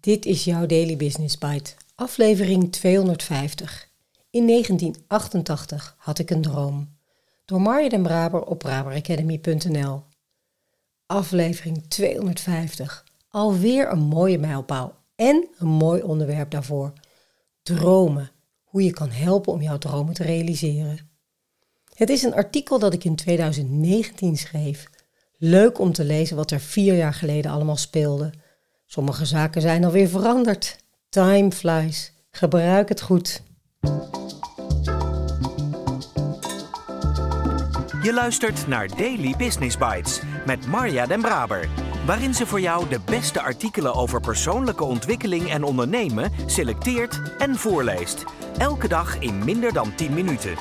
Dit is jouw Daily Business Bite, aflevering 250. In 1988 had ik een droom. Door Marja den Braber op braberacademy.nl. Aflevering 250. Alweer een mooie mijlpaal en een mooi onderwerp daarvoor. Dromen. Hoe je kan helpen om jouw dromen te realiseren. Het is een artikel dat ik in 2019 schreef. Leuk om te lezen wat er vier jaar geleden allemaal speelde. Sommige zaken zijn alweer veranderd. Time flies. Gebruik het goed. Je luistert naar Daily Business Bites met Marja Den Braber, waarin ze voor jou de beste artikelen over persoonlijke ontwikkeling en ondernemen selecteert en voorleest. Elke dag in minder dan 10 minuten.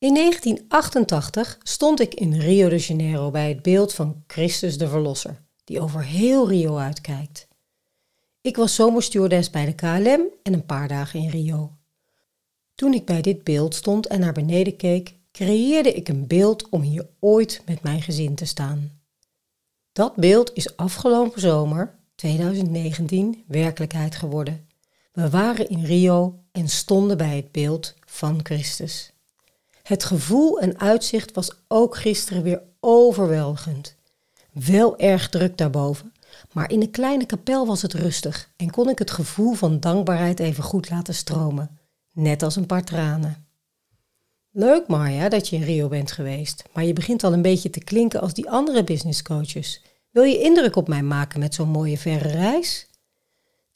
In 1988 stond ik in Rio de Janeiro bij het beeld van Christus de Verlosser, die over heel Rio uitkijkt. Ik was zomerstewardess bij de KLM en een paar dagen in Rio. Toen ik bij dit beeld stond en naar beneden keek, creëerde ik een beeld om hier ooit met mijn gezin te staan. Dat beeld is afgelopen zomer, 2019, werkelijkheid geworden. We waren in Rio en stonden bij het beeld van Christus. Het gevoel en uitzicht was ook gisteren weer overweldigend. Wel erg druk daarboven, maar in de kleine kapel was het rustig en kon ik het gevoel van dankbaarheid even goed laten stromen, net als een paar tranen. Leuk Marja dat je in Rio bent geweest, maar je begint al een beetje te klinken als die andere businesscoaches. Wil je indruk op mij maken met zo'n mooie verre reis?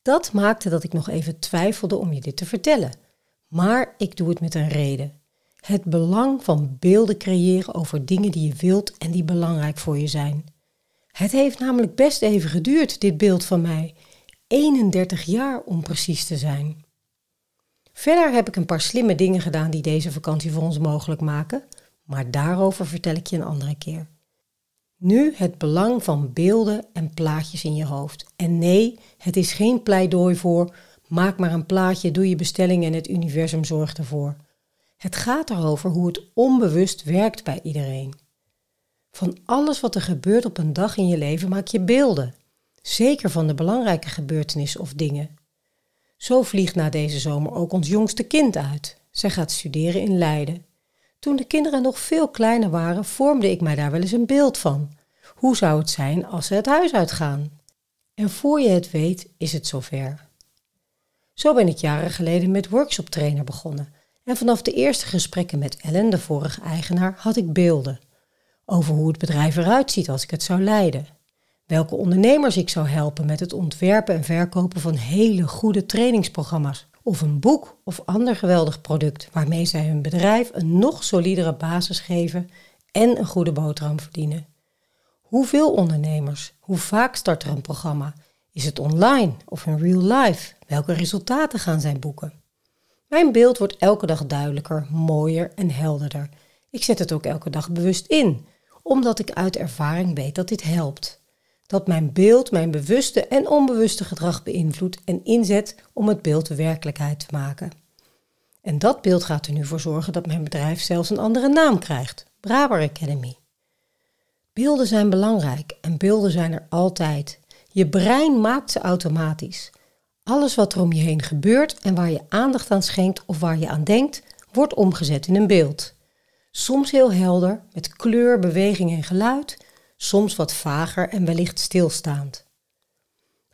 Dat maakte dat ik nog even twijfelde om je dit te vertellen. Maar ik doe het met een reden. Het belang van beelden creëren over dingen die je wilt en die belangrijk voor je zijn. Het heeft namelijk best even geduurd, dit beeld van mij. 31 jaar om precies te zijn. Verder heb ik een paar slimme dingen gedaan die deze vakantie voor ons mogelijk maken, maar daarover vertel ik je een andere keer. Nu het belang van beelden en plaatjes in je hoofd. En nee, het is geen pleidooi voor maak maar een plaatje, doe je bestelling en het universum zorgt ervoor. Het gaat erover hoe het onbewust werkt bij iedereen. Van alles wat er gebeurt op een dag in je leven maak je beelden. Zeker van de belangrijke gebeurtenissen of dingen. Zo vliegt na deze zomer ook ons jongste kind uit. Zij gaat studeren in Leiden. Toen de kinderen nog veel kleiner waren, vormde ik mij daar wel eens een beeld van. Hoe zou het zijn als ze het huis uitgaan? En voor je het weet, is het zover. Zo ben ik jaren geleden met workshop trainer begonnen en vanaf de eerste gesprekken met Ellen, de vorige eigenaar, had ik beelden over hoe het bedrijf eruit ziet als ik het zou leiden. Welke ondernemers ik zou helpen met het ontwerpen en verkopen van hele goede trainingsprogramma's. Of een boek of ander geweldig product waarmee zij hun bedrijf een nog solidere basis geven en een goede boterham verdienen. Hoeveel ondernemers? Hoe vaak start er een programma? Is het online of in real life? Welke resultaten gaan zij boeken? Mijn beeld wordt elke dag duidelijker, mooier en helderder. Ik zet het ook elke dag bewust in, omdat ik uit ervaring weet dat dit helpt. Dat mijn beeld mijn bewuste en onbewuste gedrag beïnvloedt en inzet om het beeld werkelijkheid te maken. En dat beeld gaat er nu voor zorgen dat mijn bedrijf zelfs een andere naam krijgt: Braber Academy. Beelden zijn belangrijk en beelden zijn er altijd. Je brein maakt ze automatisch. Alles wat er om je heen gebeurt en waar je aandacht aan schenkt of waar je aan denkt, wordt omgezet in een beeld. Soms heel helder, met kleur, beweging en geluid, soms wat vager en wellicht stilstaand.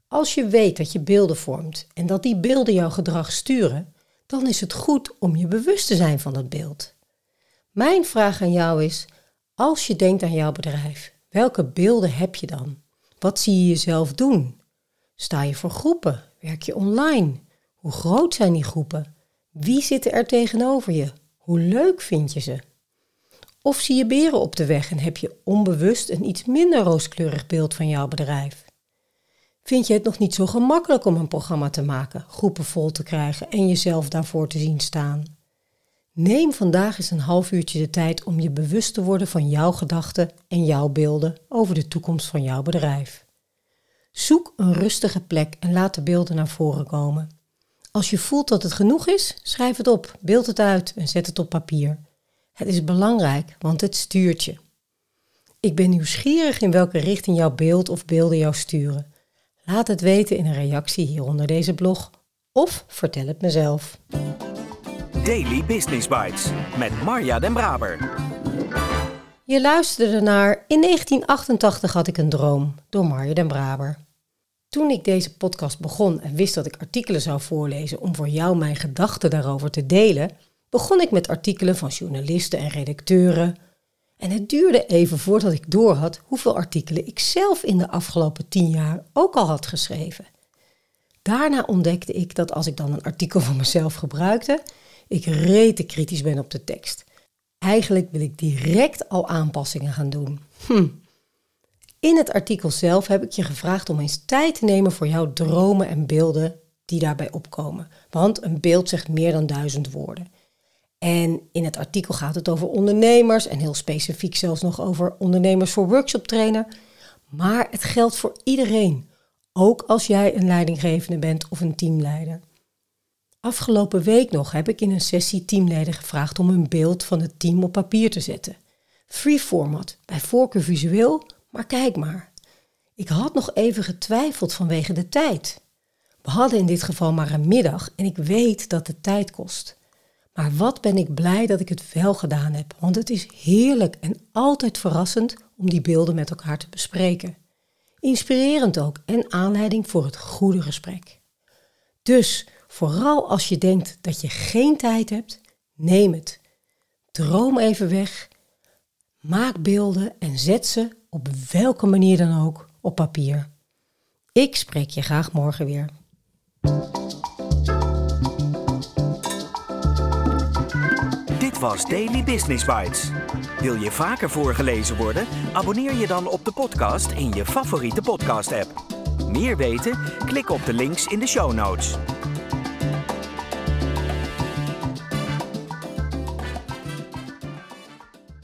Als je weet dat je beelden vormt en dat die beelden jouw gedrag sturen, dan is het goed om je bewust te zijn van dat beeld. Mijn vraag aan jou is: als je denkt aan jouw bedrijf, welke beelden heb je dan? Wat zie je jezelf doen? Sta je voor groepen? Werk je online? Hoe groot zijn die groepen? Wie zitten er tegenover je? Hoe leuk vind je ze? Of zie je beren op de weg en heb je onbewust een iets minder rooskleurig beeld van jouw bedrijf? Vind je het nog niet zo gemakkelijk om een programma te maken, groepen vol te krijgen en jezelf daarvoor te zien staan? Neem vandaag eens een half uurtje de tijd om je bewust te worden van jouw gedachten en jouw beelden over de toekomst van jouw bedrijf. Zoek een rustige plek en laat de beelden naar voren komen. Als je voelt dat het genoeg is, schrijf het op, beeld het uit en zet het op papier. Het is belangrijk, want het stuurt je. Ik ben nieuwsgierig in welke richting jouw beeld of beelden jou sturen. Laat het weten in een reactie hieronder deze blog of vertel het mezelf. Daily Business Bites met Marja Den Braber. Je luisterde naar In 1988 had ik een droom door Marja Den Braber. Toen ik deze podcast begon en wist dat ik artikelen zou voorlezen om voor jou mijn gedachten daarover te delen, begon ik met artikelen van journalisten en redacteuren. En het duurde even voordat ik doorhad hoeveel artikelen ik zelf in de afgelopen tien jaar ook al had geschreven. Daarna ontdekte ik dat als ik dan een artikel van mezelf gebruikte, ik rete kritisch ben op de tekst. Eigenlijk wil ik direct al aanpassingen gaan doen. Hm. In het artikel zelf heb ik je gevraagd om eens tijd te nemen voor jouw dromen en beelden die daarbij opkomen. Want een beeld zegt meer dan duizend woorden. En in het artikel gaat het over ondernemers en heel specifiek zelfs nog over ondernemers voor workshoptrainer. Maar het geldt voor iedereen, ook als jij een leidinggevende bent of een teamleider. Afgelopen week nog heb ik in een sessie teamleden gevraagd om een beeld van het team op papier te zetten. Free format, bij voorkeur visueel, maar kijk maar. Ik had nog even getwijfeld vanwege de tijd. We hadden in dit geval maar een middag en ik weet dat het tijd kost. Maar wat ben ik blij dat ik het wel gedaan heb, want het is heerlijk en altijd verrassend om die beelden met elkaar te bespreken. Inspirerend ook en aanleiding voor het goede gesprek. Dus vooral als je denkt dat je geen tijd hebt, neem het. Droom even weg, maak beelden en zet ze op welke manier dan ook op papier. Ik spreek je graag morgen weer. Dit was Daily Business Bites. Wil je vaker voorgelezen worden? Abonneer je dan op de podcast in je favoriete podcast-app. Meer weten? Klik op de links in de show notes.